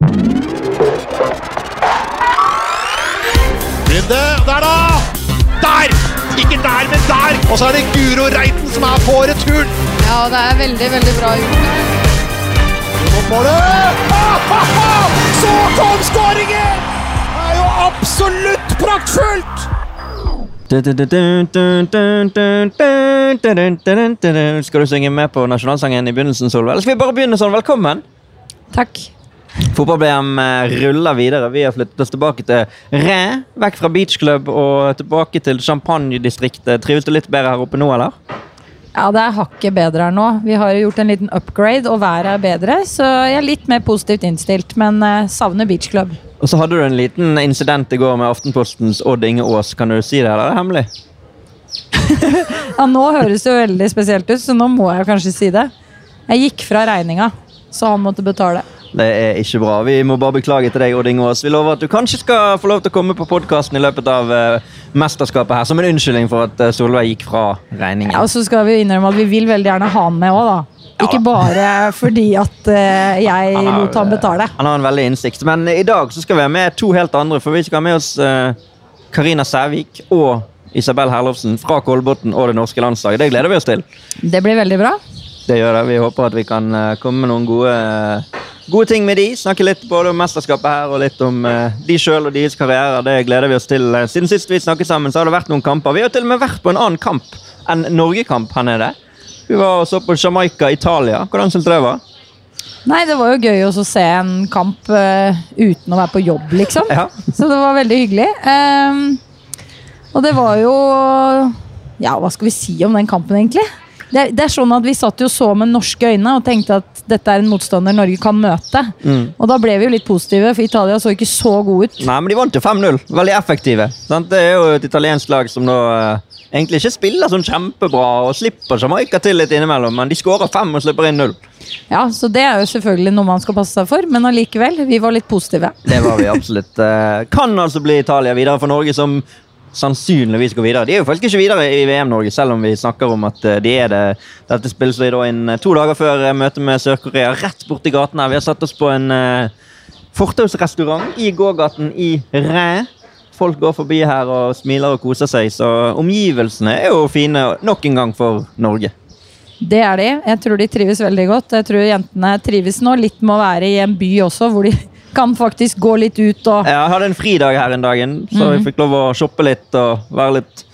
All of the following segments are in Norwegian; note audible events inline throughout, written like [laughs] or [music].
Runde, der da! Der! Ikke der, men der! Og så er det Guro Reiten som er på returen! Ja, det er veldig, veldig bra gjort. Ah, ah, ah! Så kom skåringen! Det er jo absolutt praktfullt! Skal du synge med på nasjonalsangen i begynnelsen, Solveig? Eller skal vi bare begynne sånn? Velkommen! Takk. Fotball-BM eh, ruller videre. Vi har flyttet oss tilbake til Ræ. vekk fra beachclub og tilbake til Champagne-distriktet. Trives du litt bedre her oppe nå, eller? Ja, det er hakket bedre her nå. Vi har gjort en liten upgrade, og været er bedre, så jeg er litt mer positivt innstilt, men eh, savner beach club. Og så hadde du en liten incident i går med Aftenpostens Odd Inge Aas. Kan du si det, eller er det hemmelig? [laughs] Ja, nå høres det jo veldig spesielt ut, så nå må jeg kanskje si det. Jeg gikk fra regninga, så han måtte betale. Det er ikke bra. Vi må bare beklage til deg, Odd Inge Aas. Vi lover at du kanskje skal få lov til å komme på podkasten i løpet av uh, mesterskapet her, som en unnskyldning for at uh, Solveig gikk fra regningen. Ja, og så skal vi innrømme at vi vil veldig gjerne ha han med òg, da. Ikke bare fordi at uh, jeg Han har- lot han betale. Han har en veldig innsikt. Men i dag så skal vi ha med to helt andre, for vi skal ha med oss Karina uh, Sævik og Isabel Herlovsen fra Kolbotn og det norske landslaget. Det gleder vi oss til. Det blir veldig bra. Det gjør det. Vi håper at vi kan eh, komme med noen gode, gode ting med de. Snakke litt både om mesterskapet her og litt om eh, de sjøl og deres karrierer. Det gleder vi oss til. Eh, Siden sist vi snakket sammen, så har det vært noen kamper. Vi har til og med vært på en annen kamp enn Norgekamp her nede. Vi var og så på Jamaica, Italia. Hvordan syntes du det var? Nei, det var jo gøy å se en kamp uh, uten å være på jobb, liksom. Ja. Så det var veldig hyggelig. Um, og det var jo Ja, hva skal vi si om den kampen, egentlig? Det det er sånn at Vi satt jo så med norske øyne og tenkte at dette er en motstander Norge kan møte. Og da ble vi jo litt positive, for Italia så ikke så god ut. Nei, men de vant jo 5-0. Veldig effektive. Sant? Det er jo et italiensk lag som nå eh, egentlig ikke spiller sånn kjempebra og slipper Jamaica til litt innimellom, men de skårer fem og slipper inn null. Ja, Så det er jo selvfølgelig noe man skal passe seg for, men allikevel, vi var litt positive. Det var vi absolutt. Eh, Kan altså bli Italia videre for Norge, som sannsynligvis går videre. De er jo faktisk ikke videre i VM-Norge, selv om vi snakker om at eh, de er det. Dette spilles de da inn eh, to dager før eh, møtet med Sør-Korea, rett borti gaten her. Vi har satt oss på en fortausrestaurant i gågaten i Ræ. Folk går forbi her og smiler og koser seg, så omgivelsene er jo fine nok en gang for Norge. Det er de. Jeg tror de trives veldig godt. Jeg tror jentene trives nå litt med å være i en by også, hvor de kan faktisk gå litt ut og Ja, Jeg hadde en fridag her en dagen, så mm. jeg fikk lov å shoppe litt og være litt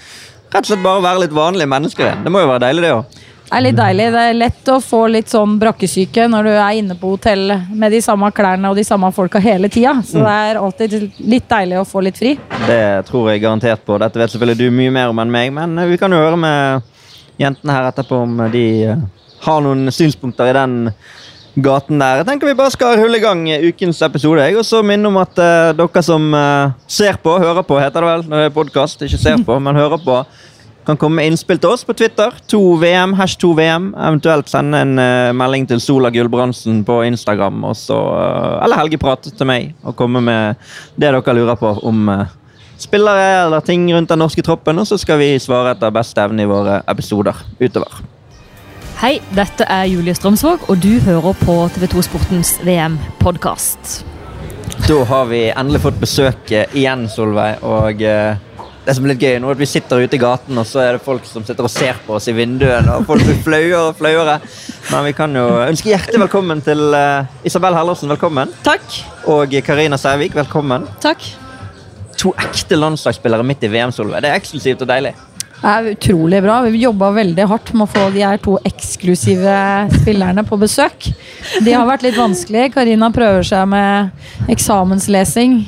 Rett og slett bare være litt vanlige mennesker. Det må jo være deilig, det òg. Det er litt deilig. Det er lett å få litt sånn brakkesyke når du er inne på hotell med de samme klærne og de samme folka hele tida. Så det er alltid litt deilig å få litt fri. Det tror jeg garantert på. Dette vet selvfølgelig du mye mer om enn meg, men vi kan jo høre med jentene her etterpå om de eh, har noen synspunkter i den gaten der. Jeg tenker vi bare skal rulle i gang ukens episode. Jeg også minne om at uh, dere som uh, ser på, hører på, heter det vel når det er podkast, ikke ser på, men hører på, kan komme med innspill til oss på Twitter. 2VM, hash 2VM. Eventuelt sende en uh, melding til Sola Gulbrandsen på Instagram. Og så, eh, eller Helgeprat til meg, og komme med det dere lurer på om spillere eller ting rundt den norske troppen. Og så skal vi svare etter beste evne i våre episoder utover. Hei, dette er Julie Strømsvåg, og du hører på TV2 Sportens VM-podkast. Da har vi endelig fått besøk eh, igjen, Solveig. Og eh, det som er litt gøy nå er at vi sitter ute i gaten, og så er det folk som sitter og ser på oss i vinduene. Og folk blir flauere og flauere. Men vi kan jo ønske hjertelig velkommen til eh, Isabel Hellersen. Velkommen. Takk. Og Karina Sævik. Velkommen. Takk. To ekte landslagsspillere midt i VM, Solveig. Det er eksklusivt og deilig. Det er utrolig bra. Vi jobba veldig hardt med å få de her to eksklusive spillerne på besøk. De har vært litt vanskelige. Karina prøver seg med eksamenslesing.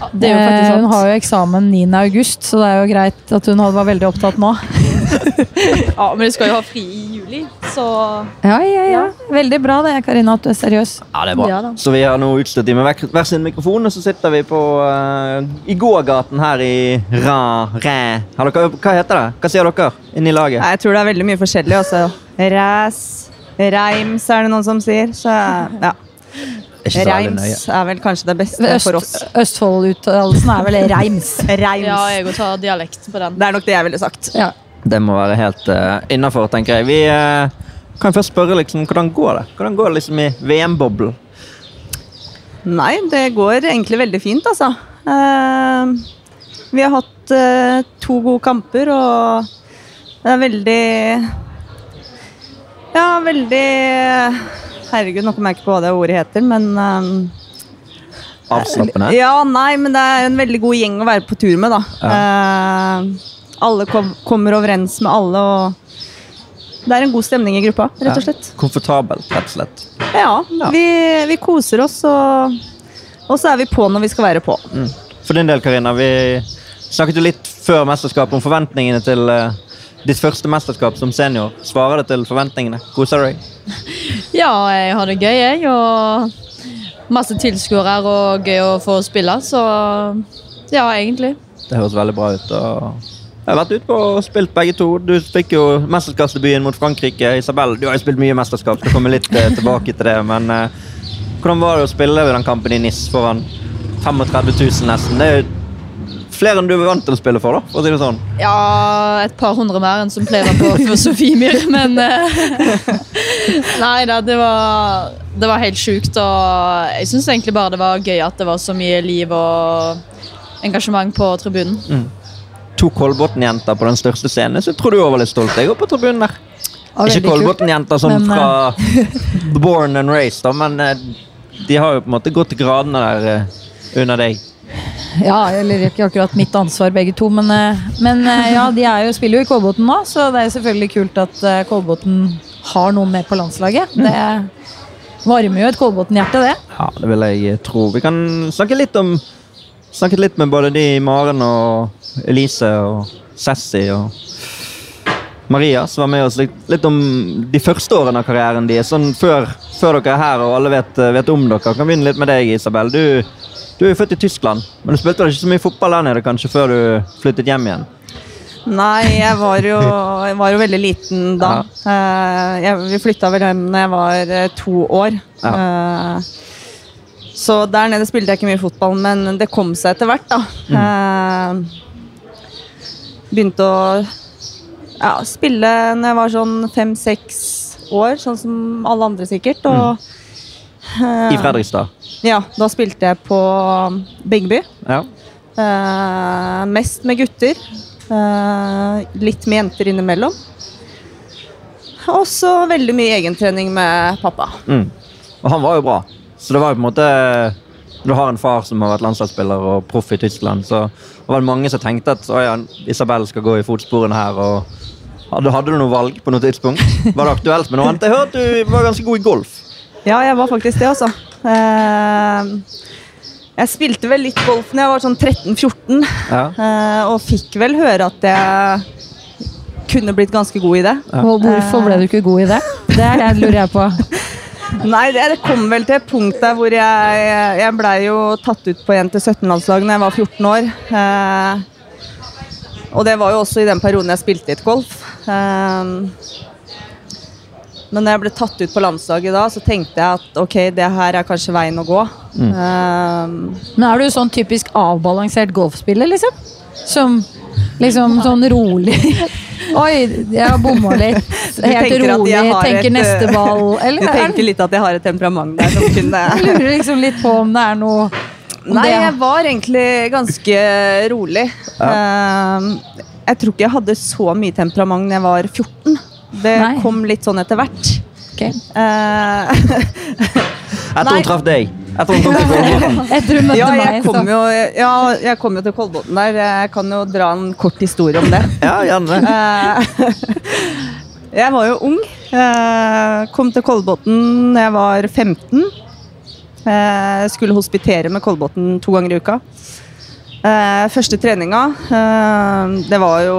Faktisk Eh, Hun har jo eksamen 9. august, så det er jo greit at hun var veldig opptatt nå. [laughs] Ja, men du skal jo ha fri i juli, så Ja, ja, ja. Veldig bra det, Karina, at du er seriøs. Ja, det er bra. Ja så vi har nå utstyrt dem med hver- sin mikrofon, og så sitter vi på uh, i gågaten her i Ra... Ræ... Har dere, hva heter det? Hva sier dere inni laget? Jeg tror det er veldig mye forskjellig. altså. Ræs, reims er det noen som sier. Så ja. Reims er vel kanskje det beste for oss. Øst, Østfold-uttalelsen er vel reims. Reims. Ja, jeg òg tar dialekt på den. Det er nok det jeg ville sagt. Ja. Det må være helt uh, innafor, tenker jeg. Vi uh, kan først spørre liksom, hvordan går det Hvordan går det liksom i VM-boblen? Nei, det går egentlig veldig fint, altså. Uh, vi har hatt uh, to gode kamper, og det er veldig Ja, veldig Herregud, nå kommer jeg ikke på hva det ordet heter, men Avslappende. Ja, nei, men det er en veldig god gjeng å være på tur med, da. Eh, alle kom, kommer overens med alle, og det er en god stemning i gruppa, rett og slett. Komfortabelt, rett og slett. Ja, Ja. Vi, vi koser oss, og, og så er vi på når vi skal være på. For din del, Karina, vi snakket jo litt før mesterskapet om forventningene til uh, ditt første mesterskap som senior. Svarer det til forventningene? Koser du deg? Ja, jeg har det gøy, jeg. Og masse tilskuere og gøy å få spille, så ja, egentlig. Det høres veldig bra ut. og jeg har vært ute på og spilt begge to. Du fikk jo mesterskapsdebuten mot Frankrike. Isabel, du har jo spilt mye mesterskap, skal komme litt eh, tilbake til det. Men eh, hvordan var det å spille den kampen i NIS foran 35 000 nesten? Det er jo flere enn du er vant til å spille for, da, for å si det sånn. Ja, et par hundre mer enn som pleier på for Sofiemyr, men eh, [laughs] Nei da, det var, det var helt sjukt, og jeg syns egentlig bare det var gøy at det var så mye liv og engasjement på tribunen. To Kolbotn-jenter på den største scenen, så tror du òg var litt stolt jeg, går på tribunen der. Ah, Ikke. Kolbotn-jenter som Men, fra [laughs] [laughs] Born and Raised, da, men eh, de har jo på en måte gått til gradene der eh, under deg. Ja, eller ikke akkurat mitt ansvar begge to, men, eh, men eh, ja, de jo, spiller jo i Kolbotn nå, så det er selvfølgelig kult at eh, Kolbotn har noen med på landslaget. Det varmer jo et Kolbotn-hjerte, det. Ja, det vil jeg eh, tro. Vi kan snakke litt om Snakket litt med både de Maren og Elise og Sassy og Maria, som var med oss litt, litt om de første årene av karrieren deres. Sånn før, før dere er her og alle vet, vet om dere. Kan begynne litt med deg, Isabel. Du, du er jo født i Tyskland, men du spilte vel ikke så mye fotball der nede kanskje før du flyttet hjem igjen? Nei, jeg var jo, jeg var jo veldig liten da. Eh, jeg, vi flytta vel hjem da jeg var eh, to år. Eh, så der nede spilte jeg ikke mye fotball, men det kom seg etter hvert, da. Eh, begynte å ja, spille når jeg var sånn fem-seks år, sånn som alle andre sikkert. Og, I Fredrikstad. ja, da spilte jeg på Bygdeby. Ja. Eh, mest med gutter. Eh, litt med jenter innimellom. Og så veldig mye egentrening med pappa. Mm. Og han var jo bra. Så det var jo på en måte Du har en far som har vært landslagsspiller og proff i Tyskland, så det var mange som tenkte at ja, Isabel skal gå i fotsporene her. og hadde, hadde du noe valg på noe tidspunkt? Var det aktuelt med noe annet? Jeg hørte du var ganske god i golf. Ja, jeg var faktisk det, altså. Eh, jeg spilte vel litt golf da jeg var sånn 13-14, Ja. eh, og fikk vel høre at jeg kunne blitt ganske god i det. Og hvorfor ble du ikke god i det? [laughs] Det det lurer jeg på. [laughs] Nei, det, det kom vel til et punkt der hvor jeg Jeg blei jo tatt ut på jente 17-landslag da jeg var 14 år. Eh, og det var jo også i den perioden jeg spilte litt golf. Eh, men når jeg ble tatt ut på landslaget da, så tenkte jeg at ok, det her er kanskje veien å gå. Eh, Men er du sånn typisk avbalansert golfspiller, liksom? Som liksom sånn rolig [laughs] Oi, jeg har bomma litt. Helt tenker rolig, jeg tenker et, neste ball. Eller jeg er tenker litt at jeg har et temperament der som kunne Jeg lurer liksom litt på om det er noe Nei, det- jeg var egentlig ganske rolig. Eh, jeg tror ikke jeg hadde så mye temperament da jeg var 14. Det Nei. kom litt sånn etter hvert. Ok. [laughs] Eh, Etter Nei. hun traff deg. Etter [laughs] hun. Du møtte ja, jeg meg, kom jo, ja, jeg kom jo til Kolbotn der. Jeg kan jo dra en kort historie om det. Ja, gjerne. [laughs] Eh, jeg var jo ung. Eh, kom til Kolbotn da jeg var 15. Eh, skulle hospitere med Kolbotn to ganger i uka. Eh, første treninga, eh, det var jo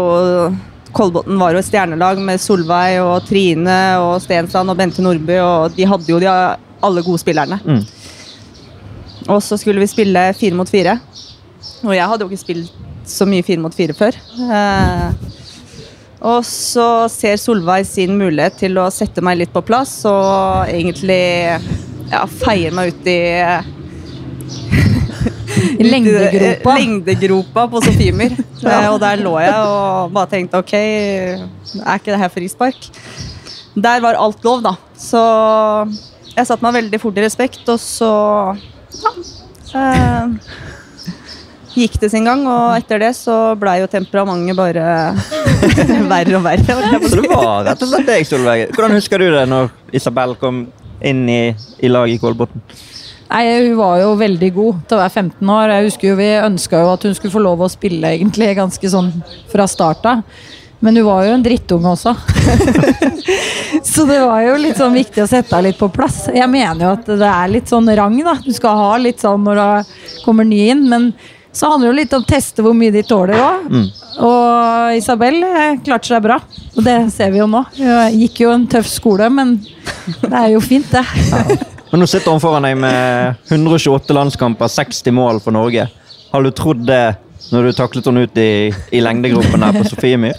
Kolbotn var jo et stjernelag med Solveig og Trine og Stensland og Bente Nordby, og de hadde jo de alle gode spillerne. Mm. Og så skulle vi spille fire mot fire. Og jeg hadde jo ikke spilt så mye fire mot fire før. Eh, og så ser Solveig sin mulighet til å sette meg litt på plass og egentlig ja, feier meg ut i [laughs] I lengdegropa. [laughs] lengdegropa på Sofiemyr. [laughs] ja. og der lå jeg og bare tenkte ok, er ikke det her frispark? Der var alt lov, da. Så jeg satte meg veldig fort i respekt, og så Eh, gikk det sin gang, og etter det så blei jo temperamentet bare [laughs] verre og verre. Så det var rett og slett deg, Solveig. Hvordan husker du det når Isabel kom inn i, i laget i Kolbotn? Nei, Hun var jo veldig god til å være 15 år. Jeg husker jo Vi ønska jo at hun skulle få lov å spille egentlig ganske sånn fra start av. Men hun var jo en drittunge også. [laughs] så det var jo litt sånn viktig å sette henne litt på plass. Jeg mener jo at det er litt sånn rang, da. Du skal ha litt sånn når du kommer ny inn. Men så handler det jo litt om å teste hvor mye de tåler òg. Og Isabel eh, klarte seg bra. Og det ser vi jo nå. Jeg gikk jo en tøff skole, men det er jo fint, det. Men nå sitter hun foran deg med 128 landskamper, 60 mål for Norge. Har du trodd det når du taklet henne ut i, i lengdegropen her på Sofiemyr?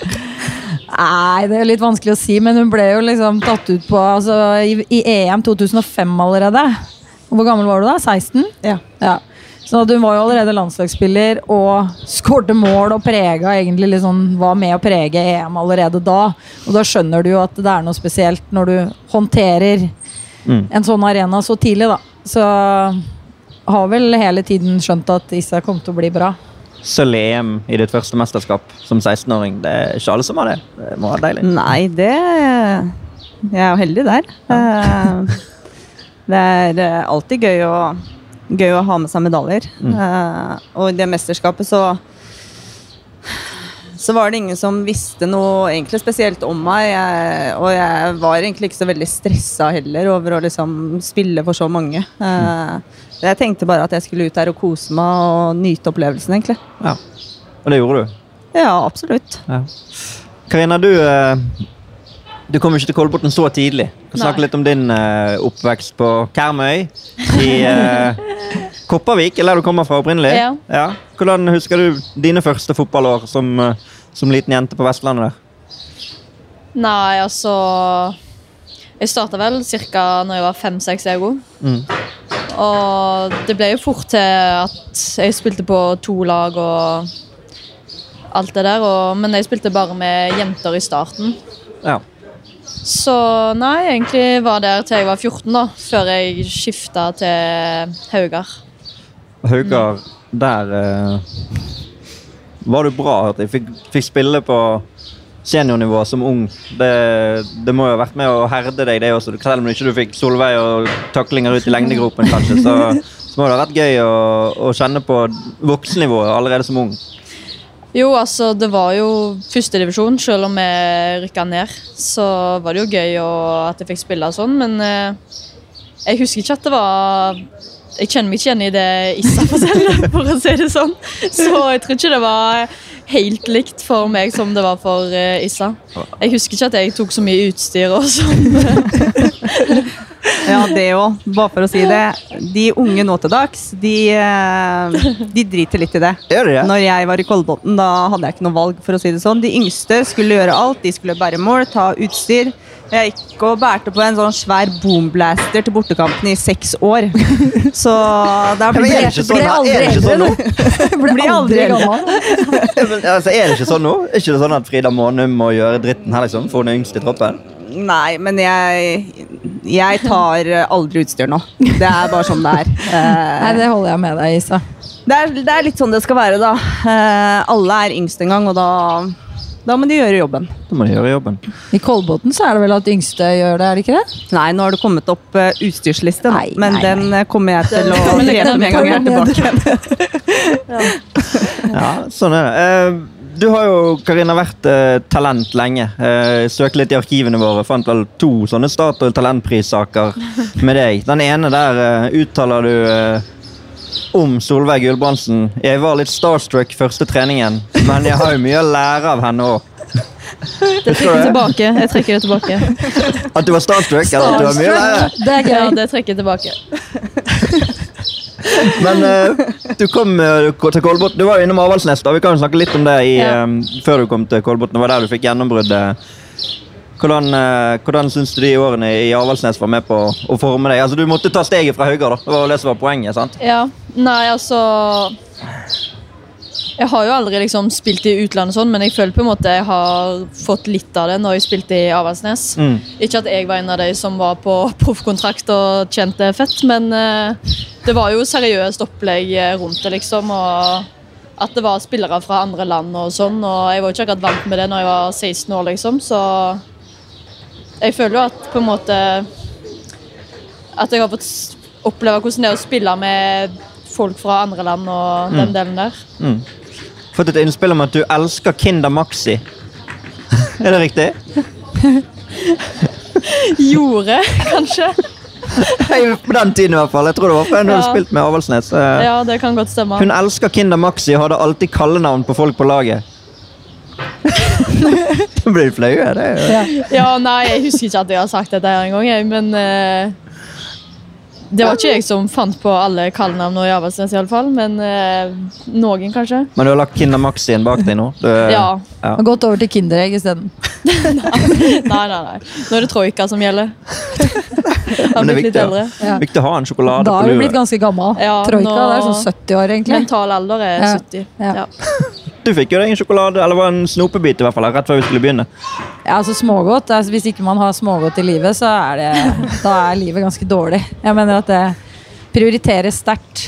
Nei, det er litt vanskelig å si, men hun ble jo liksom tatt ut på altså, i, i EM 2005 allerede. Hvor gammel var du da? 16? Ja. Ja. Så at hun var jo allerede landslagsspiller og skårte mål og prega egentlig liksom, var med å prege EM allerede da. Og da skjønner du jo at det er noe spesielt når du håndterer Mm. en sånn arena så tidlig, da. Så har vel hele tiden skjønt at Issa kom til å bli bra. Sølv i EM i ditt første mesterskap som 16-åring. Det er ikke alle som har det. Det må være deilig. Nei, det Jeg er jo heldig der. Ja. Det er eh, alltid gøy å, gøy å ha med seg medaljer. Mm. Og i det mesterskapet så så var det ingen som visste noe egentlig spesielt om meg. Jeg, og jeg var egentlig ikke så veldig stressa heller over å liksom spille for så mange. Eh, jeg tenkte bare at jeg skulle ut der og kose meg og nyte opplevelsen, egentlig. Ja. Og det gjorde du. Ja, absolutt. Ja. Karina, du, eh, du kom jo ikke til Kolbotn så tidlig. Kan snakke litt om din eh, oppvekst på Karmøy i eh, [laughs] Kopervik, eller der du kommer fra opprinnelig. Ja. Hvordan husker du dine første fotballår som, eh, som liten jente på Vestlandet? der? Nei, altså Jeg starta vel ca. når jeg var fem-seks år. Mm. Og det ble jo fort til at jeg spilte på to lag og alt det der. Og, men jeg spilte bare med jenter i starten. Ja. Så nei, egentlig var der til jeg var 14, da. Før jeg skifta til Haugar. Haugar, der eh, var du bra. at Jeg fikk, fikk spille på seniornivå som ung. Det, det må jo ha vært med å herde deg, det også. Selv om du ikke fikk Solveig og taklinger ut i lengdegropen, kanskje, så, så må det ha vært gøy å, å kjenne på voksennivået allerede som ung. Jo, altså, det var jo førstedivisjon, selv om jeg rykka ned. Så var det jo gøy og at jeg fikk spille og sånn, men eh, jeg husker ikke at det var Jeg kjenner meg ikke igjen i det Issa forteller, for å si det sånn. Så jeg tror ikke det var helt likt for meg som det var for eh, Issa. Jeg husker ikke at jeg tok så mye utstyr og sånn. Ja, det òg. Bare for å si det. De unge nå til dags, de, eh, de driter litt i det. Gjør de det? Når jeg var i Kolbotn, da hadde jeg ikke noe valg. for å si det sånn. De yngste skulle gjøre alt. De skulle bære mål, ta utstyr. Jeg gikk og bærte på en sånn svær boomblaster til bortekampen i seks år. Så da er det ikke sånn, er det ikke sånn nå? [laughs] Blir aldri gammel. [laughs] Altså, er det ikke sånn nå? Er ikke det sånn at Frida Månum må gjøre dritten her, liksom? For hun er yngst i troppen? Nei, men jeg, jeg tar aldri utstyr nå. Det er bare sånn det er. Eh, [laughs] Nei, det holder jeg med deg, Isa. Det er, det er litt sånn det skal være, da. Eh, alle er yngst en gang, og da, da må de gjøre jobben. Da må de gjøre jobben. I Kolbotn så er det vel at yngste gjør det, er det ikke det? Nei, nå har det kommet opp uh, utstyrsliste. Nei, men nei, den nei. kommer jeg til å [laughs] drepe med en gang jeg er tilbake. [laughs] Ja, sånn er det. Uh, Du har jo, Karina, vært eh, talent lenge. Eh, Søkte litt i arkivene våre. Fant vel to sånne Statoil talentprissaker med deg. Den ene der eh, uttaler du eh, om Solveig Gulbrandsen. Jeg var litt starstruck første treningen, men jeg har jo mye å lære av henne òg. Det trekker jeg tilbake. Jeg trekker det tilbake. At du var starstruck, at du var mye å lære? Det er Ja, det trekker jeg tilbake. [laughs] Men uh, du kom uh, til Kolbotn. Du var jo innom Avaldsnes. da. Vi kan jo snakke litt om det i, Ja. um, før du kom til Kolbotn. Det var der du fikk gjennombruddet. Hvordan, uh, hvordan syns du de årene i Avaldsnes var med på å forme deg? Altså, Du måtte ta steget fra Haugar, da. Det var det som var poenget. sant? Ja, nei, altså Jeg har jo aldri liksom spilt i utlandet, sånn, men jeg føler på en måte jeg har fått litt av det når jeg spilte i Avaldsnes. Mm. Ikke at jeg var en av de som var på [laughs] proffkontrakt og tjente fett, men uh, det var jo seriøst opplegg eh, rundt det, liksom. Og at det var spillere fra andre land og sånn. Og jeg var ikke akkurat vant med det når jeg var 16 år, liksom, så jeg føler jo at på en måte At jeg har fått oppleve hvordan det er å spille med folk fra andre land og den delen der. Mm. Fått et innspill om at du elsker Kinder Maxi. [laughs] er det riktig? [laughs] Gjorde, kanskje. [laughs] På den tiden i hvert fall. Jeg tror det var før hun hadde Ja. spilt med Avaldsnes. Eh, Ja, det kan godt stemme. Hun elsker Kinder Maxi og hadde alltid kallenavn på folk på laget. Da [laughs] blir du flau? ja, Det Ja. Ja, nei, jeg husker ikke at jeg har sagt dette her engang, jeg, men uh, Det var ikke jeg som fant på alle kallenavn i Avaldsnes, iallfall. Men uh, noen, kanskje. Men du har lagt Kinder Maxien bak deg nå? Du, Ja. ja. Og gått over til Kinderegg isteden. [laughs] Nei, nei, nei. Nå er det troika som gjelder. [laughs] Men det er viktig, ja. Viktig å ha en sjokolade Da på har du blitt ganske gammel. Ja, Troika nå- det er sånn 70 år, egentlig. Mental alder er Ja. 70. Ja. Du fikk jo deg en sjokolade, eller var en snopebit i hvert fall, rett før vi skulle begynne. Ja, altså smågodt, altså, Hvis ikke man har smågodt i livet, så er det da er livet ganske dårlig. Jeg mener at det prioriteres sterkt.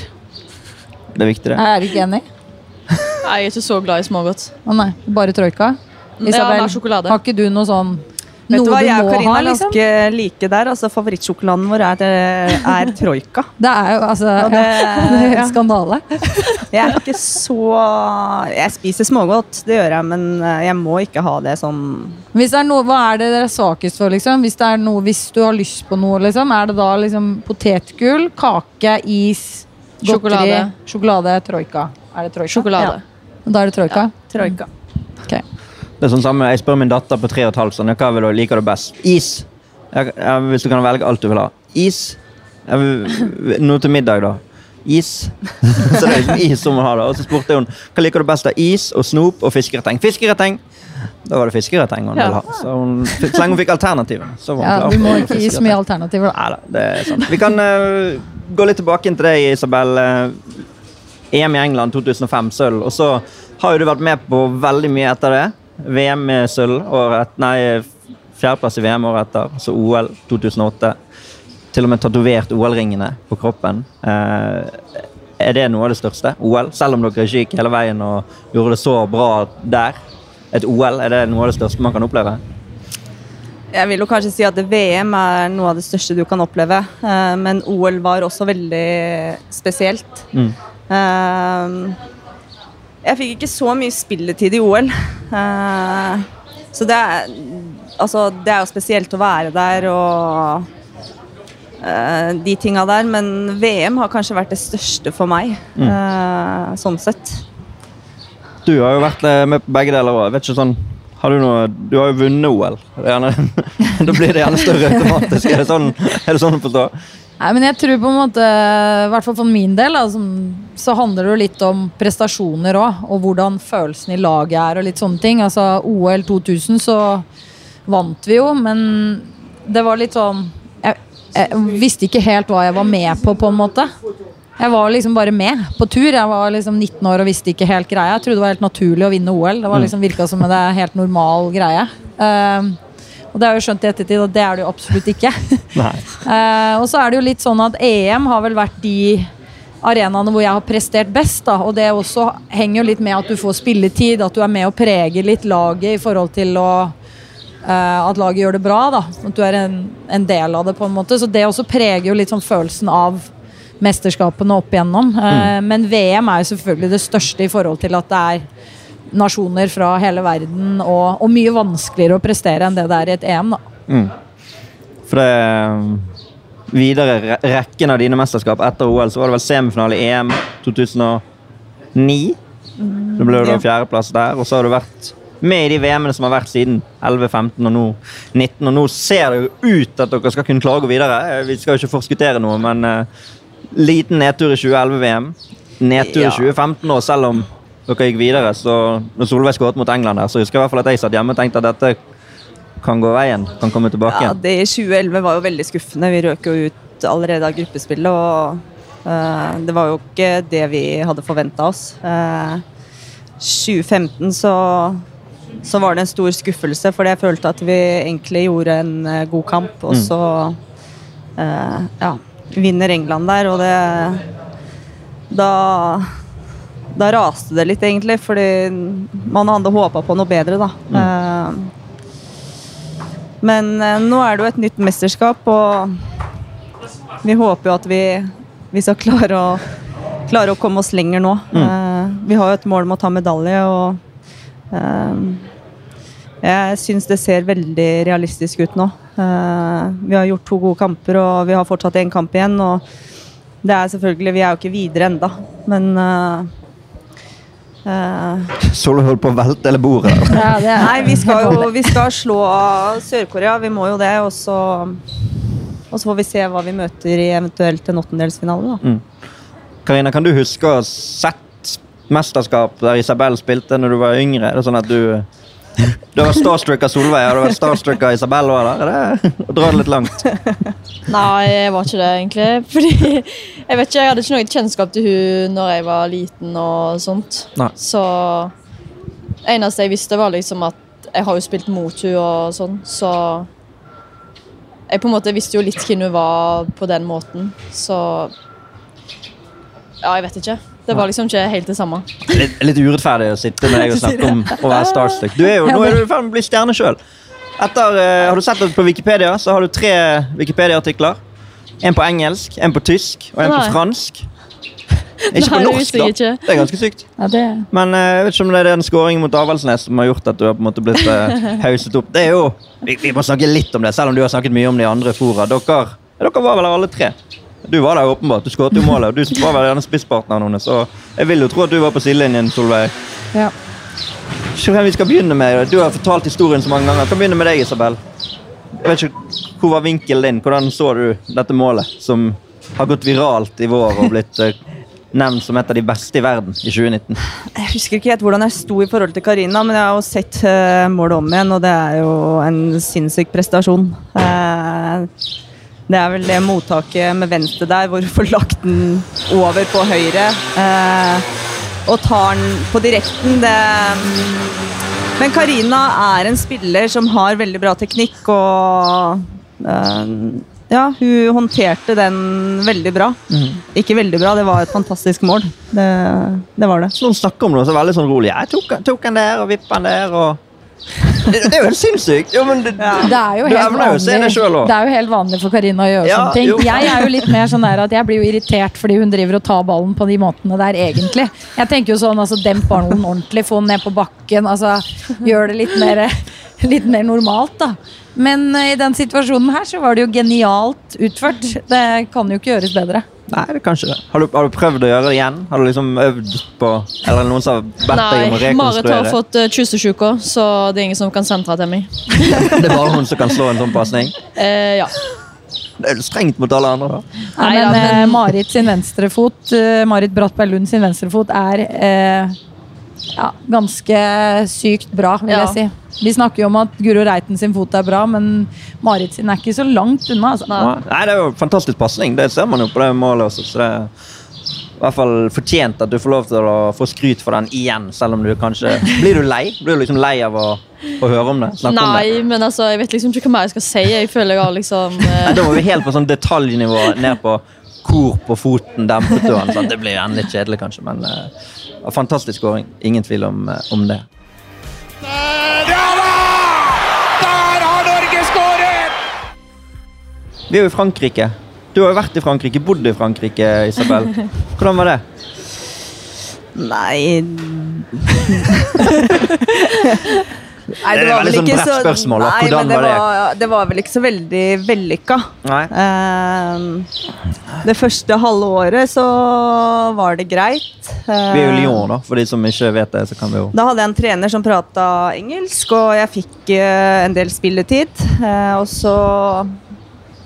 Det er viktig, det. Er du ikke enig? Nei, Jeg er ikke så glad i smågodt. Å nei, bare troika? Ja, har ikke du noe sånn Vet noe du hva, du Jeg og Karina er ganske liksom? like der. altså Favorittsjokoladen vår er, eh, er troika. [laughs] Det er jo altså det- ja, [laughs] det er ja. en skandale. Jeg er ikke så Jeg spiser smågodt, det gjør jeg, men eh, jeg må ikke ha det sånn Hvis det er noe, hva er det dere er svakest for, liksom? Hvis, det er noe, hvis du har lyst på noe, liksom, er det da liksom potetgull, kake, is, godteri, Sjokolade. sjokolade, troika? Er det troika? Sjokolade. Ja. Da er det troika? troika. Det er sånn samme, Jeg spør min datter på tre og et halvt sånn, hva vil du, liker du best. Is. Jeg, jeg, hvis du kan velge alt du vil ha. Is. Jeg, noe til middag, da. Is. [laughs] så det er liksom is som hun har da. Og så spurte hun hva liker du best av is og snop og fiskereteng. Fiskereteng! Da var det fiskereteng hun Ja. ville ha. Så hun, så lenge hun fikk alternativer. så var hun Ja, klar. du må ikke gi så mye alternativer, da. Neida, det er sant. Vi kan uh, gå litt tilbake inn til deg, Isabel. Eh, EM i England 2005, sølv. Og så har jo du vært med på veldig mye etter det. VM med sølv, året, nei, fjerdeplass i VM året etter. Så OL 2008. Til og med tatovert OL-ringene på kroppen. Eh, er det noe av det største? OL? Selv om dere ikke gikk hele veien og gjorde det så bra der. Et OL, er det noe av det største man kan oppleve? Jeg vil jo kanskje si at VM er noe av det største du kan oppleve, eh, men OL var også veldig spesielt. Mm. Eh, Jeg fikk ikke så mye spilletid i OL. Uh, Så det er, altså, det er jo spesielt å være der og uh, de tinga der, men VM har kanskje vært det største for meg, eh, sånn sett. Du har jo vært eh, med på begge deler òg. Sånn har du, noe, du har jo vunnet OL. Er gjerne, [laughs] da blir det gjerne større automatisk. Er det sånn, er det sånn å forstå? Nei, men jeg tror på en måte, i hvert fall for min del, altså, så handler det jo litt om prestasjoner òg. Og hvordan følelsen i laget er og litt sånne ting. Altså OL 2000 så vant vi jo, men det var litt sånn jeg, jeg visste ikke helt hva jeg var med på, på en måte. Jeg var liksom bare med på tur. Jeg var liksom 19 år og visste ikke helt greia. Jeg trodde det var helt naturlig å vinne OL. Det var liksom virka som en helt normal greie. Ehm, og det har jeg skjønt i ettertid at det er det jo absolutt ikke. [laughs] Eh, og så er det jo litt sånn at EM har vel vært de arenaene hvor jeg har prestert best. Da. Og det også henger jo litt med at du får spilletid, at du er med og preger litt laget i forhold til å uh, at laget gjør det bra. da At du er en, en del av det. på en måte Så det også preger jo litt sånn følelsen av mesterskapene opp igjennom. Eh, Men VM er jo selvfølgelig det største i forhold til at det er nasjoner fra hele verden, og, og mye vanskeligere å prestere enn det det er i et EM. da For det um, videre rekken av dine mesterskap etter OL, så var det vel semifinale i EM 2009. Det ble jo da ja. fjerdeplass der, og så har du vært med i de VM-ene som har vært siden 11, 15 og nå 19. Og nå ser det jo ut at dere skal kunne klare å gå videre. Eh, Vi skal jo ikke forskuttere noe, men uh, liten nedtur i 2011-VM. Nedtur i Ja. 2015 nå, selv om dere gikk videre. Så når Solveig skåret mot England der, så husker jeg i hvert fall at jeg satt hjemme og tenkte at dette kan gå veien. Kan komme tilbake. igjen. Ja, det i 2011 var jo veldig skuffende. Vi røk jo ut allerede av gruppespillet, og uh, det var jo ikke det vi hadde forventa oss. Uh, 2015 så, så var det en stor skuffelse, fordi jeg følte at vi egentlig gjorde en eh, god kamp, og Mm. så eh, ja, vinner England der, og det Da da raste det litt, egentlig, fordi man hadde håpa på noe bedre, da. Eh, men eh, nå er det jo et nytt mesterskap, og vi håper jo at vi, vi skal klare å, klare å komme oss lenger nå. Eh, vi har jo et mål om å ta medalje, og jeg syns det ser veldig realistisk ut nå. Eh, vi har gjort to gode kamper, og vi har fortsatt én kamp igjen. og det er selvfølgelig, Vi er jo ikke videre enda, men eh, eh, holdt på å velte hele bordet. [laughs] Ja, er Nei, vi skal jo vi skal slå Sør-Korea. Vi må jo det. Og så, og så får vi se hva vi møter i eventuelt en åttendelsfinale. Karina, Karina, kan du huske å ha sett mesterskap der Isabel spilte når du var yngre? Er det sånn at du du har vært starstruck av Solveig og du har vært starstruck av Isabel òg? Dra det litt langt? [laughs] Nei, jeg var ikke det, egentlig. [laughs] Fordi jeg vet ikke, jeg hadde ikke noe kjennskap til hun når jeg var liten og sånt. Nei. Så eneste jeg visste, var liksom at jeg har jo spilt mot hun og sånn, så jeg på en måte visste jo litt hvem hun var på den måten, så Ja, jeg vet ikke. Det var liksom ikke helt det samme. Litt, litt urettferdig å sitte med deg og [laughs] snakke om å være starstruck. Du er jo, [laughs] nå er du i ferd med å bli stjerne sjøl. Eh, har du sett det på Wikipedia, så har du tre Wikipedia-artikler. En på engelsk, en på tysk og en på fransk. [laughs] Ikke på Nei, på norsk, da. ikke. Det er ganske sykt. Ja, det, Men eh, jeg vet ikke om det er den skåringen mot Avaldsnes som har gjort at du har på en måte blitt uh, hauset opp. Det er jo, vi, vi må snakke litt om det, selv om du har snakket mye om de andre fora. Dere, dere var vel alle tre? Du var der åpenbart. Du skåret jo målet. og Du var vel gjerne spisspartneren hennes. Så jeg vil jo tro at du var på sidelinjen, Solveig. ja. Hvem vi skal begynne med. Du har fortalt historien så mange ganger. Jeg kan begynne med deg, Isabel. Jeg vet ikke, Hvor var vinkelen din? Hvordan så du dette målet, som har gått viralt i vår og blitt eh, nevnt som et av de beste i verden i 2019? Jeg husker ikke helt hvordan jeg sto i forhold til Karina, men jeg har jo sett eh, målet om igjen, og det er jo en sinnssyk prestasjon. Eh, det er vel det mottaket med venstre der, hvor du får lagt den over på høyre. eh, og tar den på direkten. Det Men Karina er en spiller som har veldig bra teknikk, og eh, ja, hun håndterte den veldig bra. Ikke veldig bra, det var et fantastisk mål. Det, det var det. Så Noen snakker om det så veldig sånn rolig. Jeg tok, tok den der og vippa den der. og... Det, det er jo helt sinnssykt! Jo, men det, Det er jo du helt evner jo å se det vanlig sjøl òg. Det er jo helt vanlig for Karina å gjøre Ja, sånne ting. jo. Jeg er jo litt mer sånn der at jeg blir jo irritert fordi hun driver og tar ballen på de måtene der, egentlig. Jeg tenker jo sånn, altså demp ballen ordentlig, få den ned på bakken, altså gjør det litt mer, litt mer normalt, da. Men eh, i den situasjonen her så var det jo genialt utført. Det kan jo ikke gjøres bedre. Nei, det kan ikke det. Har du, har du prøvd å gjøre det igjen? Har du liksom øvd på Eller er det noen som har bedt deg om å rekonstruere? Nei, Marit har fått uh, kyssesyke, så det er ingen som kan sentre til meg. [laughs] Det er bare hun som kan slå en sånn pasning? Eh, ja. Det er jo strengt mot alle andre, da. Nei men, men- Marit sin venstrefot, uh, Marit Brattberg Lund sin venstrefot er eh, ja, ganske sykt bra, vil Ja. jeg si. Vi snakker jo om at Guro Reiten sin fot er bra, men Marit sin er ikke så langt unna. Altså. Nei. Nei, Det er jo fantastisk pasning. Det ser man jo på det målet også. Så det er i hvert fall fortjent at du får lov til å få skryt for den igjen, selv om du kanskje [laughs] Blir du lei? Blir du liksom lei av å, å høre om det? Nei, om det? Men altså, jeg vet liksom ikke hva mer jeg skal si. Jeg føler jeg har liksom eh, Da må vi helt på sånn detaljnivå ned på hvor på foten dempet du den. Sånn. Det blir jo endelig kjedelig, kanskje, men eh, fantastisk skåring. Ingen tvil om, eh, om det. Ja da! Der har Norge skåret! Vi er jo i Frankrike. Du har jo vært i Frankrike, bodd i Frankrike, Isabel. [laughs] Hvordan var det? Nei [laughs] Nei, Det var vel sånn så spørsmål. Nei, men det var det? var, vel ikke så veldig vellykka. Eh, det første halve året så var det greit. Vi er jo Eh, Lyon, da. For de som ikke vet det, så kan vi jo Da hadde jeg en trener som prata engelsk, og jeg fikk eh, en del spilletid. Eh, og så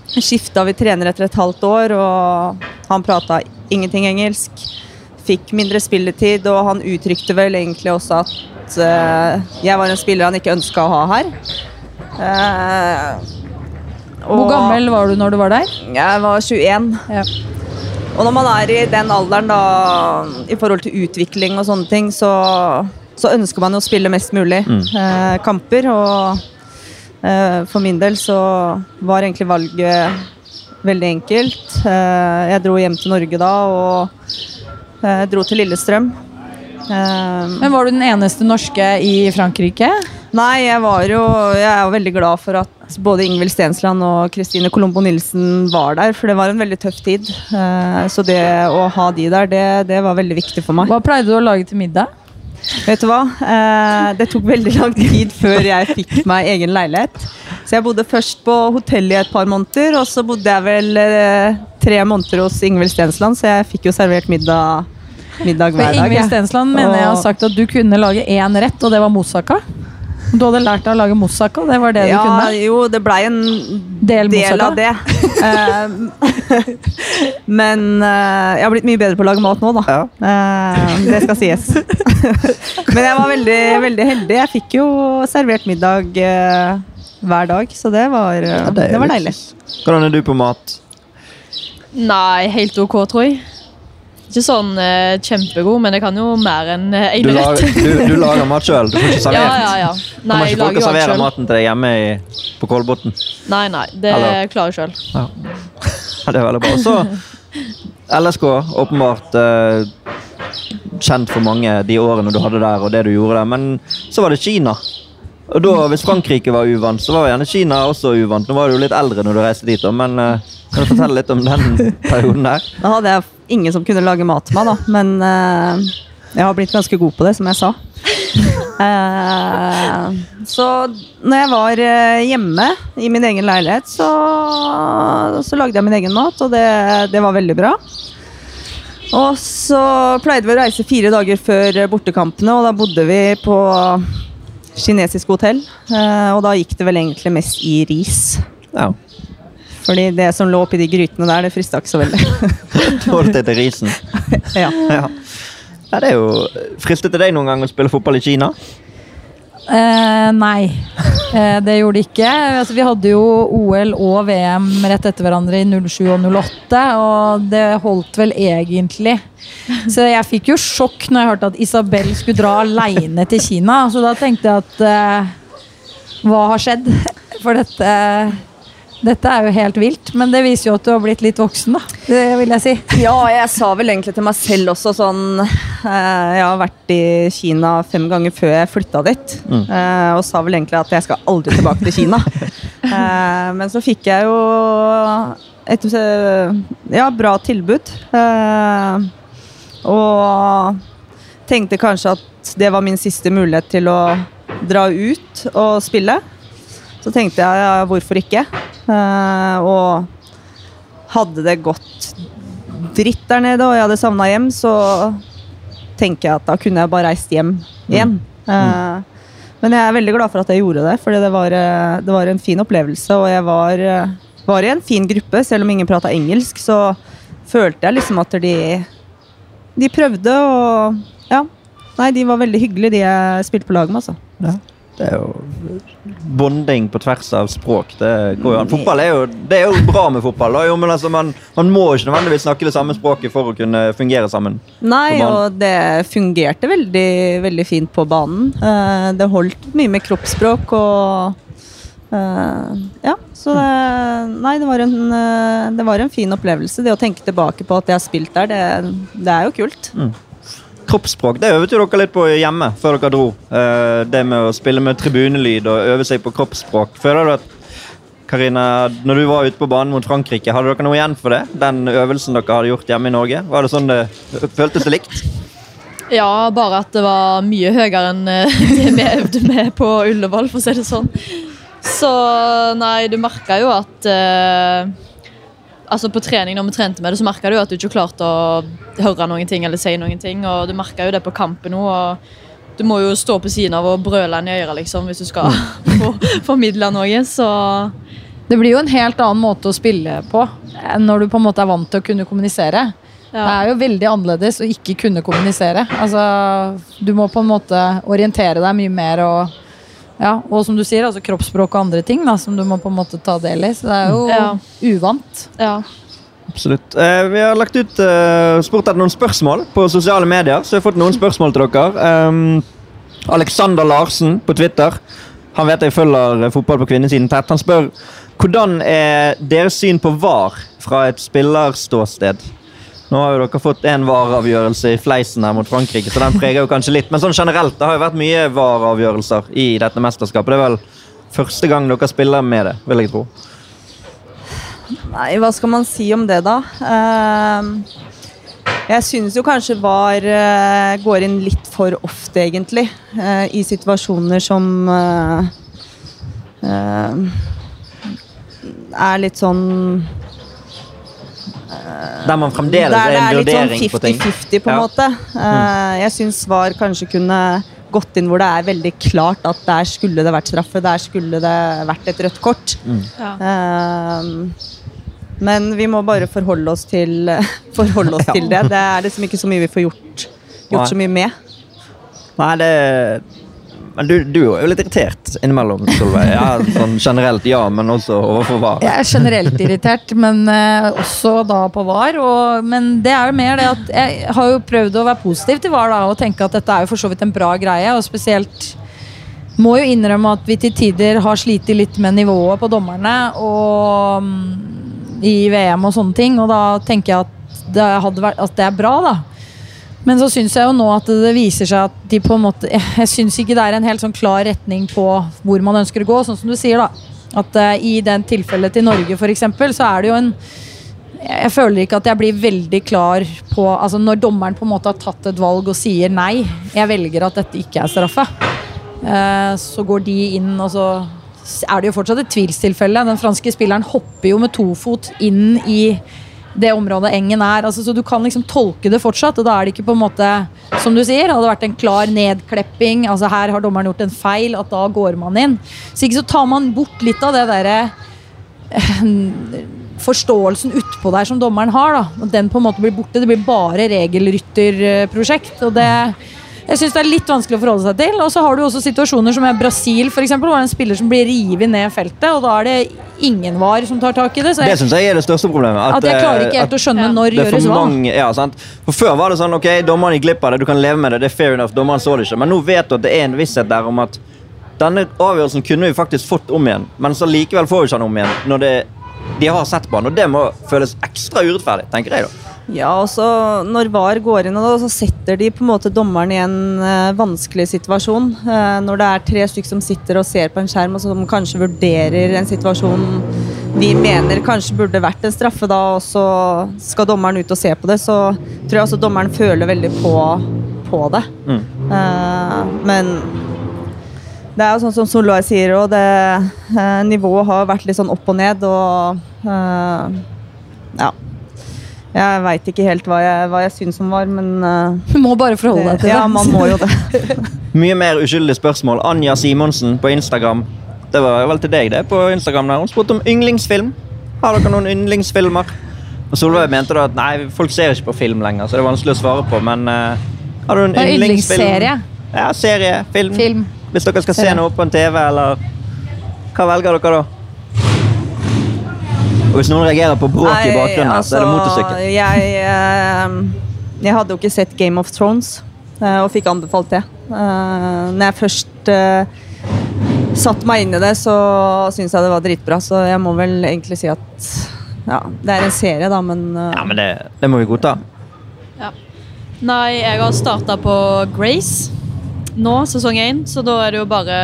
skifta vi trener etter et halvt år, og han prata ingenting engelsk. Fikk mindre spilletid, og han uttrykte vel egentlig også at eh, jeg var en spiller han ikke ønska å ha her. Eh, Hvor gammel var du når du var der? Jeg var 21. Ja. og når man er i den alderen, da, i forhold til utvikling og sånne ting, så, så ønsker man jo å spille mest mulig eh, kamper. Og eh, for min del så var egentlig valget veldig enkelt. Eh, jeg dro hjem til Norge da og eh, dro til Lillestrøm. Eh, Men var du den eneste norske i Frankrike? Nei, jeg var jo Jeg er jo veldig glad for at både Ingvild Stensland og Kristine Colombo Nilsen var der, for det var en veldig tøff tid. Eh, Så det å ha de der, det, det var veldig viktig for meg. Hva pleide du å lage til middag? Vet du hva? Eh, Det tok veldig lang tid før jeg fikk meg egen leilighet. Så jeg bodde først på hotell i et par måneder, og så bodde jeg vel eh, tre måneder hos Ingvild Stensland, så jeg fikk jo servert middag, middag hver dag. Ingvild. Stensland mener jeg har sagt at du kunne lage én rett, og det var moussaka. Du hadde lært deg å lage moussaka, det var det du ja, kunne? jo, det blei en Del del av det. Eh, Men eh, jeg har blitt mye bedre på å lage mat nå, da. Ja. Eh, det skal sies. [laughs] Men jeg var veldig, veldig heldig. Jeg fikk jo servert middag hver dag, så det var, Ja, det det var deilig. Hvordan er du på mat? Nei, helt ok, tror jeg. Ikke sånn eh, kjempegod, men jeg kan jo mer enn uh, Du én rett. lager, du, du [laughs] lager mat sjøl? Du får ikke Ja, servert? ja, ja. Nei, Kommer jeg ikke folk lager og jo alt serverer sjøl. maten til deg hjemme i, på Kolbotn? Nei, nei, det Eller- klarer jeg sjøl. Ja. [laughs] ja, det er veldig bra. Og så LSK, åpenbart eh, kjent for mange de årene du hadde der, og det du gjorde der. Men så var det Kina. Og da, Hvis Frankrike var uvant, så var gjerne Kina også uvant. Nå var du jo litt eldre når du reiste dit, men uh, kan du fortelle litt om den [laughs] perioden der? Da hadde jeg ingen som kunne lage mat til meg, da. Men uh, jeg har blitt ganske god på det, som jeg sa. Uh, [laughs] så når jeg var hjemme i min egen leilighet, så, så lagde jeg min egen mat, og det, det var veldig bra. Og så pleide vi å reise fire dager før bortekampene, og da bodde vi på kinesisk hotell. eh, og da gikk det vel egentlig mest i ris. Ja, Fordi det som lå oppi de grytene der, det frista ikke så veldig. [laughs] Deg til risen. [laughs] ja. Ja. Ja, det er jo Fristet det deg noen gang å spille fotball i Kina? Eh, nei, eh, det gjorde det ikke. Altså, vi hadde jo OL og VM rett etter hverandre i 07 og 08, og det holdt vel egentlig. Så jeg fikk jo sjokk når jeg hørte at Isabel skulle dra aleine til Kina. Så da tenkte jeg at eh, hva har skjedd? For dette, dette er jo helt vilt. Men det viser jo at du har blitt litt voksen, da. Det vil jeg si. [laughs] Ja, jeg sa vel egentlig til meg selv også sånn eh, Jeg har vært i Kina fem ganger før jeg flytta dit. eh, og sa vel egentlig at jeg skal aldri tilbake til Kina. [laughs] Eh, men så fikk jeg jo et ja, bra tilbud. eh, og tenkte kanskje at det var min siste mulighet til å dra ut og spille. Så tenkte jeg ja, hvorfor ikke? Eh, og hadde det gått dritt der nede, og jeg hadde savna hjem, så tenker jeg at da kunne jeg bare reist hjem igjen. Eh, men jeg er veldig glad for at jeg gjorde det, fordi det var, eh, det var en fin opplevelse. Og jeg var, var i en fin gruppe, selv om ingen prata engelsk, så følte jeg liksom at de, de prøvde, og ja. Nei, de var veldig hyggelige, de jeg spilte på lag med, altså. Ja. Det er jo bonding på tvers av språk. Det går jo an. Fotball er jo, det er jo bra med fotball. Jo, men altså, man, man må ikke nødvendigvis snakke det samme språket for å kunne fungere sammen. Nei, og det fungerte veldig, veldig fint på banen. Eh, det holdt mye med kroppsspråk og eh, Ja, så det Nei, det var, en, eh, det var en fin opplevelse. Det å tenke tilbake på at jeg har spilt der, det, det er jo kult. Kroppsspråk det øvde jo dere litt på hjemme før dere dro. Eh, det med å spille med tribunelyd og øve seg på kroppsspråk. Føler du at Karina, når du var ute på banen mot Frankrike, hadde dere noe igjen for det? Den øvelsen dere hadde gjort hjemme i Norge? Var det sånn det føltes det likt? Ja, bare at det var mye høyere enn eh, det [laughs] vi øvde med på Ullevål, for å si det sånn. Så nei, du merka jo at eh, Altså På trening når vi trente med det, så merka du jo at du ikke klarte å høre noen ting eller si noen ting. Og du merka jo det på kampen nå. Og du må jo stå på siden av og brøle en i øret liksom, hvis du skal [laughs] få, formidle noe. Så Det blir jo en helt annen måte å spille på når du på en måte er vant til å kunne kommunisere. Det er jo veldig annerledes å ikke kunne kommunisere. Altså, du må på en måte orientere deg mye mer og ja, og som du sier, altså kroppsspråk og andre ting da, som du må på en måte ta del i. Så det er jo Ja. uvant. ja. Absolutt. Eh, vi har lagt ut eh, spurt etter noen spørsmål på sosiale medier, så jeg har fått noen spørsmål til dere. Um, Alexander Larsen på Twitter. Han vet jeg følger fotball på kvinnesiden tett. Han spør hvordan er deres syn på VAR fra et spillerståsted? Nå har jo dere fått en VAR-avgjørelse i fleisen her mot Frankrike, så den preger jo kanskje litt. Men sånn generelt, det har jo vært mye VAR-avgjørelser i dette mesterskapet. Det er vel første gang dere spiller med det, vil jeg tro. Nei, hva skal man si om det, da? Uh, jeg syns jo kanskje VAR uh, går inn litt for ofte, egentlig. Uh, I situasjoner som er litt sånn Der man fremdeles er en vurdering sånn på ting? Der er litt sånn 50-50, på en ja. måte. Mm. Jeg syns VAR kanskje kunne gått inn hvor det er veldig klart at der skulle det vært straffe, der skulle det vært et rødt kort. Mm. Ja. Uh, men vi må bare forholde oss til, [laughs] forholde oss [laughs] til det. Det er liksom ikke så mye vi får gjort, gjort så mye med. Nei, det men du, du, er jo litt irritert innimellom, Solveig. Ja, sånn generelt ja, men også overfor VAR. Jeg er generelt irritert, men uh, også da på VAR. Og, men det er jo mer det at jeg har jo prøvd å være positiv til VAR da, og tenke at dette er jo for så vidt en bra greie. Og spesielt må jo innrømme at vi til tider har slitt litt med nivået på dommerne. Og um, i VM og sånne ting. Og da tenker jeg at det, vært, at det er bra, da. Men så syns jeg jo nå at det viser seg at de på en måte Jeg syns ikke det er en helt sånn klar retning på hvor man ønsker å gå, sånn som du sier, da. At uh, i den tilfellet til Norge, f.eks., så er det jo en jeg føler ikke at jeg blir veldig klar på altså Når dommeren på en måte har tatt et valg og sier nei, jeg velger at dette ikke er straffe, uh, så går de inn og så er det jo fortsatt et tvilstilfelle. Den franske spilleren hopper jo med to fot inn i det området engen er. Altså, så du kan liksom tolke det fortsatt, og da er det ikke på en måte Som du sier, hadde det vært en klar nedklepping, altså her har dommeren gjort en feil, at da går man inn. Så ikke så tar man bort litt av det derre eh, forståelsen utpå der som dommeren har. da, og Den på en måte blir borte. Det blir bare regelrytterprosjekt. og det jeg synes det er litt vanskelig å forholde seg til. Og så har du også situasjoner som er Brasil, eksempel, hvor det er en spiller som blir revet ned feltet, og da er det ingen var som tar tak i det. det syns jeg er det største problemet. At, at jeg klarer ikke helt å skjønne ja. når gjøres hva. Ja, for Før var det sånn ok, dommeren gikk glipp av det, du kan leve med det, det er fair enough, dommeren så det ikke. Men nå vet du at det er en visshet der om at denne avgjørelsen kunne vi faktisk fått om igjen, men så likevel får vi ikke den om igjen når det, de har sett på den. Og det må føles ekstra urettferdig, tenker jeg da. Ja, og så Når VAR går inn, så setter de på en måte dommeren i en uh, vanskelig situasjon. Uh, når det er tre stykker som sitter og ser på en skjerm og som kanskje vurderer en situasjon vi mener kanskje burde vært en straffe, da, og så skal dommeren ut og se på det, så tror jeg også dommeren føler veldig på, på det. Mm. Uh, men det er jo sånn som Solveig sier, og det nivået har vært litt sånn opp og ned, og ja. Jeg veit ikke helt hva jeg, hva jeg syns om var, men uh, Du må bare forholde deg til det. Ja, man må jo det. [laughs] Mye mer uskyldige spørsmål. Anja Simonsen på Instagram. Det var vel til deg, det, på Instagram. der. Hun spurte om yndlingsfilm. Har dere noen yndlingsfilmer? Og Solveig mente da at nei, folk ser ikke på film lenger, så det er vanskelig å svare på. Men uh, har du en yndlingsfilm? Yndlingsserie? Ja, serie. Film. film. Hvis dere skal se noe på en TV, eller Hva velger dere da? Hvis noen reagerer på bråk i bakgrunnen, altså, så er det altså, motorsykkel. Jeg, eh, jeg, hadde jo ikke sett Game of Thrones eh, og fikk anbefalt det. Eh, når jeg først eh, satte meg inn i det, så syntes jeg det var dritbra. Så jeg må vel egentlig si at ja, det er en serie, da, men eh, Ja, men det, det må vi godta. Ja. Nei, jeg har starta på Grace nå, sesong én, så da er det jo bare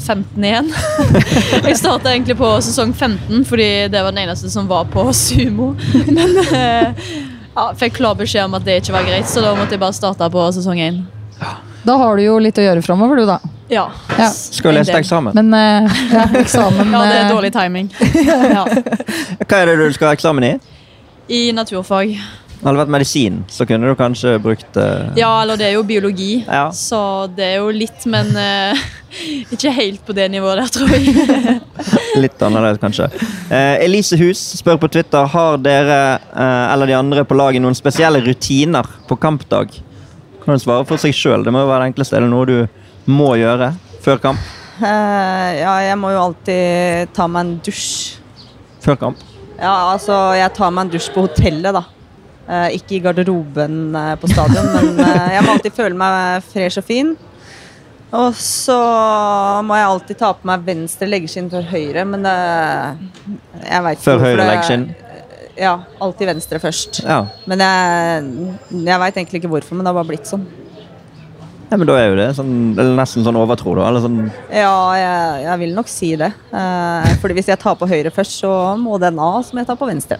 15 igjen. [laughs] jeg starta egentlig på sesong 15 fordi det var den eneste som var på sumo. [laughs] Men eh, ja, fikk klar beskjed om at det ikke var greit, så da måtte jeg bare starte på sesong 1. Da har du jo litt å gjøre framover, du, da. Ja. ja. Skal lese eksamen? Men, uh, ja, eksamen [laughs] ja, det er eh, dårlig timing. ja. Hva er det du skal ha eksamen i? I naturfag. Hadde det vært medisin, så kunne du kanskje brukt uh... Ja, eller det er jo biologi, ja. så det er jo litt, men uh, [laughs] ikke helt på det nivået der, tror jeg. [laughs] litt annerledes, kanskje. Uh, Elise Hus spør på Twitter har dere eller de andre på laget noen spesielle rutiner på kampdag. Kan du svare for seg sjøl? Det må jo være det enkleste. Er det noe du må gjøre før kamp? ja, jeg må jo alltid ta meg en dusj. Før kamp? Ja, altså, jeg tar meg en dusj på hotellet, da. Eh, ikke i garderoben eh, på stadion, men eh, jeg må alltid føle meg fresh og fin. Og så må jeg alltid ta på meg venstre leggskinn før høyre, men det Jeg vet ikke Før høyre leggskinn? Ja, alltid venstre først. Ja. Men jeg, jeg veit egentlig ikke hvorfor, men det har bare blitt sånn. ja, men da er jo det sånn, eller nesten sånn overtro, da. Eller sånn, Ja, jeg, jeg vil nok si det. Eh, fordi hvis jeg tar på høyre først, så må den av, så må jeg ta på venstre.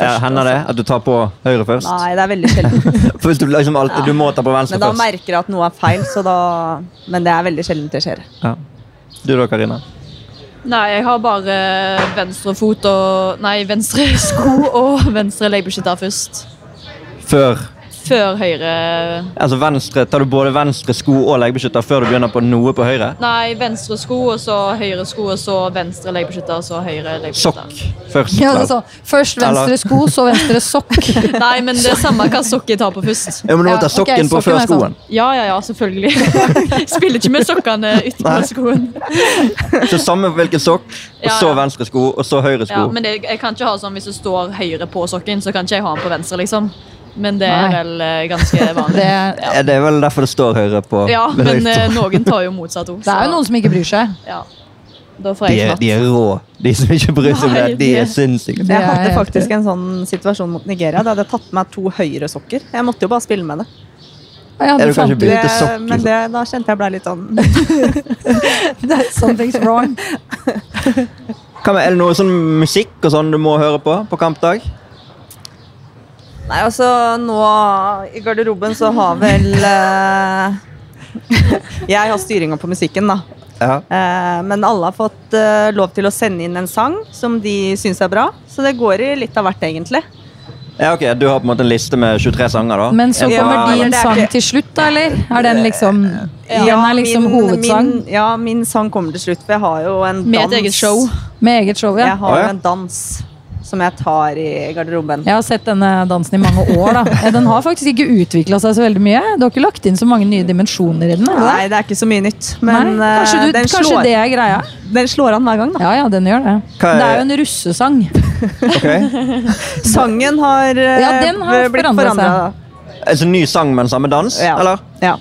Ja, hender det at du tar på høyre først? Nei, det er veldig sjelden. [laughs] Hvis du liksom alltid, du må ta på venstre først. Men da først. merker jeg at noe er feil, så da Men det er veldig sjelden det skjer. Ja. Du da, Karina? Nei, jeg har bare venstre fot og Nei, venstre [laughs] sko og venstre legbeskytter først. Før Før høyre Altså venstre, Tar du både venstre sko og leggebeskytter før du begynner på noe på høyre? Nei, venstre sko, og så høyre sko, og så venstre legbeskytter, og så høyre legbeskytter. Sokk først? Ja, sånn. Først venstre Eller- sko, så venstre sokk. [laughs] Nei, men det er samme hva sokk jeg tar på først. Ja, men du må ta sokken sokken på sokken før sånn. skoen. Ja, ja, ja, selvfølgelig. [laughs] Spiller ikke med sokkene utenpå Nei. skoen. [laughs] Så samme hvilken sokk, og Ja, så ja. venstre sko, og så høyre sko. Ja, men det, jeg kan ikke ha sånn hvis det står høyre på sokken, så kan ikke jeg ha den på venstre, liksom. Men det er Nei. vel eh, ganske [laughs] vanlig. Det, Ja, Det er vel derfor det står høyre på Ja, [laughs] men eh, noen tar jo motsatt ord. det er jo noen som ikke bryr seg. Ja. Da får de, jeg er, de er rå, de som ikke bryr seg om det. Nei, De de- er sinnssyke. Jeg hadde faktisk en sånn situasjon mot Nigeria. Da hadde jeg tatt meg to høyre sokker. Jeg måtte jo bare spille med det. Ja, Er du du kanskje fant ut Begynte det men det, da kjente jeg ble litt sånn [laughs] det. Something's wrong. Hva med, er det noe sånn musikk og sånn du må høre på på kampdag? Nei, altså nå i garderoben så har vel eh, Jeg har styringa på musikken, da. Ja. Eh, men alle har fått eh, lov til å sende inn en sang som de syns er bra. Så det går i litt av hvert, egentlig. ja, ok, Du har på en måte en liste med 23 sanger, da? Men så kommer din det er sang ikke- til slutt, da, eller? Er den liksom Den er liksom min, hovedsang Min, ja, min sang kommer til slutt, for jeg har jo en Med dans. et eget show. med eget show, ja? Jeg har ja. jo en dans som jeg tar i garderoben. Jeg har sett denne dansen i mange år. da Eh, Den har faktisk ikke utvikla seg så veldig mye. Du har ikke lagt inn så mange nye dimensjoner i den? Eller? Nei, det er ikke så mye nytt. Men Nei, kanskje, eh, du, den, kanskje slår, det er greia? den slår an hver gang, da. Ja ja, den gjør det. Er- Det er jo en russesang. [laughs] Okay. [laughs] Sangen har, eh, Ja, den har blitt forandret. Altså ny sang, men samme dans? Ja. Eller? Ja.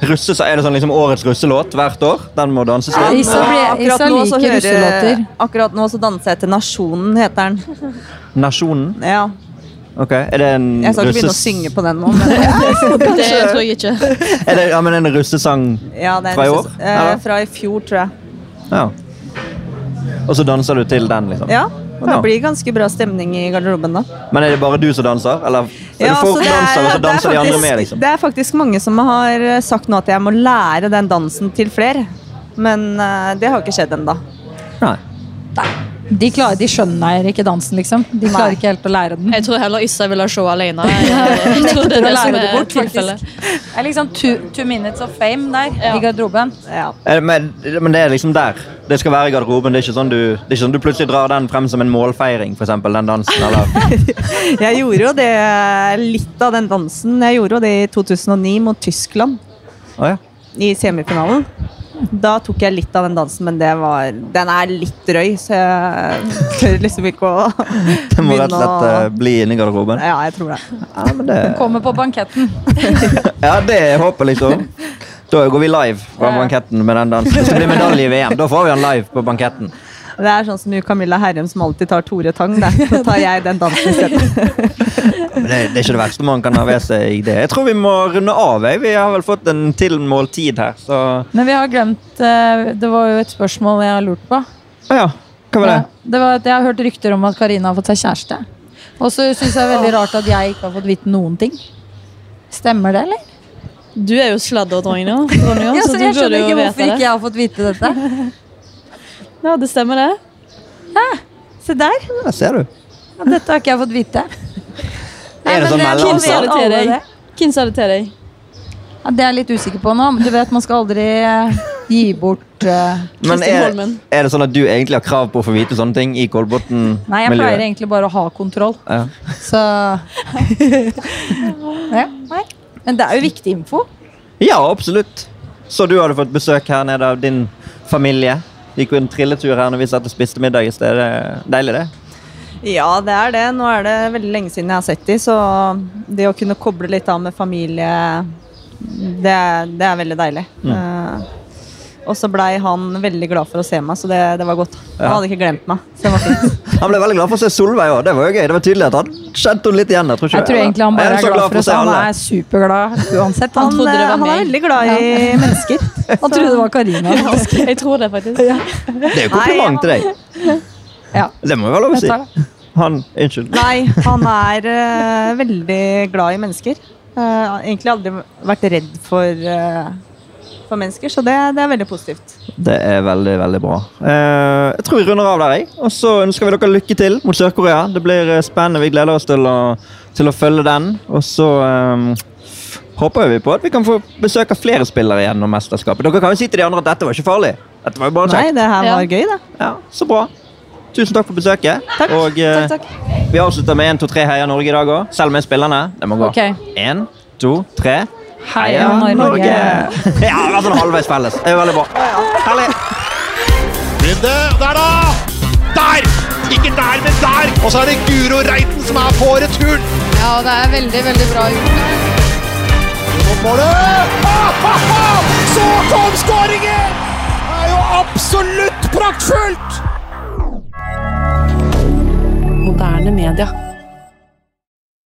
Russe, er det sånn liksom årets russelåt hvert år? Den må danses Ja, til? Isa blir- akkurat, Isa nå så liker hører, russelåter. akkurat nå så danser jeg til Nasjonen, heter den. Nasjonen? Ja. Ok, Er det en Jeg skal ikke begynne å synge på den nå, men [laughs] Det tror jeg ikke. Er det ja, men en russesang? ja, det er Fra i år, eh, fra i fjor, tror jeg. Ja. Og så danser du til den, liksom? Ja, og det blir ganske bra stemning i garderoben da. Men er det bare du som danser? Eller er Ja, folk så det danser, og så danser faktisk, de andre med? liksom? Det er faktisk mange som har eh, sagt nå at jeg må lære den dansen til flere. Men uh, det har ikke skjedd ennå. Nei. De, klarer, de skjønner ikke dansen, liksom. De Nei. klarer ikke helt å lære den. Jeg tror heller Issa ville ha show alene. [laughs] Jeg, tror [laughs] det er det som er bort, tilfellet. Det er liksom two, two minutes of fame der Ja. i garderoben. Ja. Men, men det er liksom der. Det skal være i garderoben. Det er ikke sånn du, det er ikke sånn du plutselig drar den frem som en målfeiring, eksempel, den dansen. Eller [laughs] Jeg gjorde jo det litt av den dansen. Jeg gjorde jo det i 2009 mot Tyskland Oh, ja. i semifinalen. Da tok jeg litt av den dansen, men det var, den er litt drøy, så jeg tør liksom ikke å [laughs] Det må rett og slett eh, bli inni garderoben. Ja, jeg tror det. Ja, men det, Kommer på banketten. [laughs] ja, det er håpet, liksom. Da går vi live på banketten med den dansen. Hvis det blir medalje i VM, da får vi den live på banketten. Det er sånn som Camilla Herrem som alltid tar Tore Tang. Det. Så tar jeg den dansen isteden. Det, det er ikke det verste man kan ha ved seg det. Jeg tror vi må runde av. Jeg. Vi har vel fått en tilmålt tid her, så Men vi har glemt eh, Det var jo et spørsmål jeg har lurt på. Ja. Hva var det? Ja, det var at Jeg har hørt rykter om at Karina har fått seg kjæreste. Og så syns jeg det er veldig rart at jeg ikke har fått vite noen ting. Stemmer det, eller? Du er jo sladderdronninga, Ronja, [laughs] Ja, så så jeg skjønner ikke hvorfor ikke jeg har fått vite dette. Ja, det stemmer det. Se der. Ja, ser du. Ja, Dette har ikke jeg fått vite. [laughs] Er det sånn nå mellom- Hvem sa det til deg? det. Hvem sa det til deg? Ja, det er jeg litt usikker på nå. men Du vet, man skal aldri eh, gi bort uh, Men er, er det sånn at du egentlig har krav på å få vite sånne ting i Nei, jeg pleier egentlig bare å ha kontroll. Ja. Så [laughs] ja, nei. Men det er jo viktig info. ja, absolutt. Så du hadde fått besøk her nede av din familie. Gikk jo en trilletur her når vi satt og spiste middag i sted. Det er Deilig, det. Ja, det er det. Nå er det veldig lenge siden jeg har sett dem, så det å kunne koble litt av med familie, det, det er veldig deilig. Eh, og så blei han veldig glad for å se meg, så det, det var godt. Han Ja. hadde ikke glemt meg. Så det var fint. [laughs] Han ble veldig glad for å se Solveig òg. Det var jo gøy. Det var tydelig at han kjente henne litt igjen. Jeg tror ikke Jeg tror egentlig han bare er, er så glad for å se. Han er superglad uansett. Han, Han, eh, var han er veldig glad i [laughs] mennesker. han trodde det var Karina. [laughs] Jeg tror det, faktisk. Det er jo kompliment til deg. Ja. Det må jo være lov å si. Han, Unnskyld. Nei, han er uh, veldig glad i mennesker. Uh, egentlig aldri vært redd for, eh, for mennesker, så det, det er veldig positivt. Det er veldig, veldig bra. Eh, jeg tror vi runder av der, jeg. Og så ønsker vi dere lykke til mot Sør-Korea. Det blir eh, spennende. Vi gleder oss til å, til å følge den. Og så eh, håper vi på at vi kan få besøk av flere spillere gjennom mesterskapet. Dere kan jo si til de andre at dette var ikke farlig. Dette var jo bare Nei, kjekt. det her Ja. var gøy, det. Ja, så bra. Tusen takk for besøket. Takk. Og eh, takk, takk. vi avslutter med 1, 2, 3 Heia Norge i dag òg. Selv med spillerne. Det må gå. Okay. 1, 2, 3. Heia Norge. [laughs] Ja, det har sånn halvveis felles. Det er veldig bra. Herlig. Runde, der da! Der! Ikke der, men der! Og så er det Guro Reiten som er på returen. Ja, det er veldig, veldig bra gjort. Mot målet! du! Så kom skåringen! Det er jo absolutt praktfullt! Moderne media.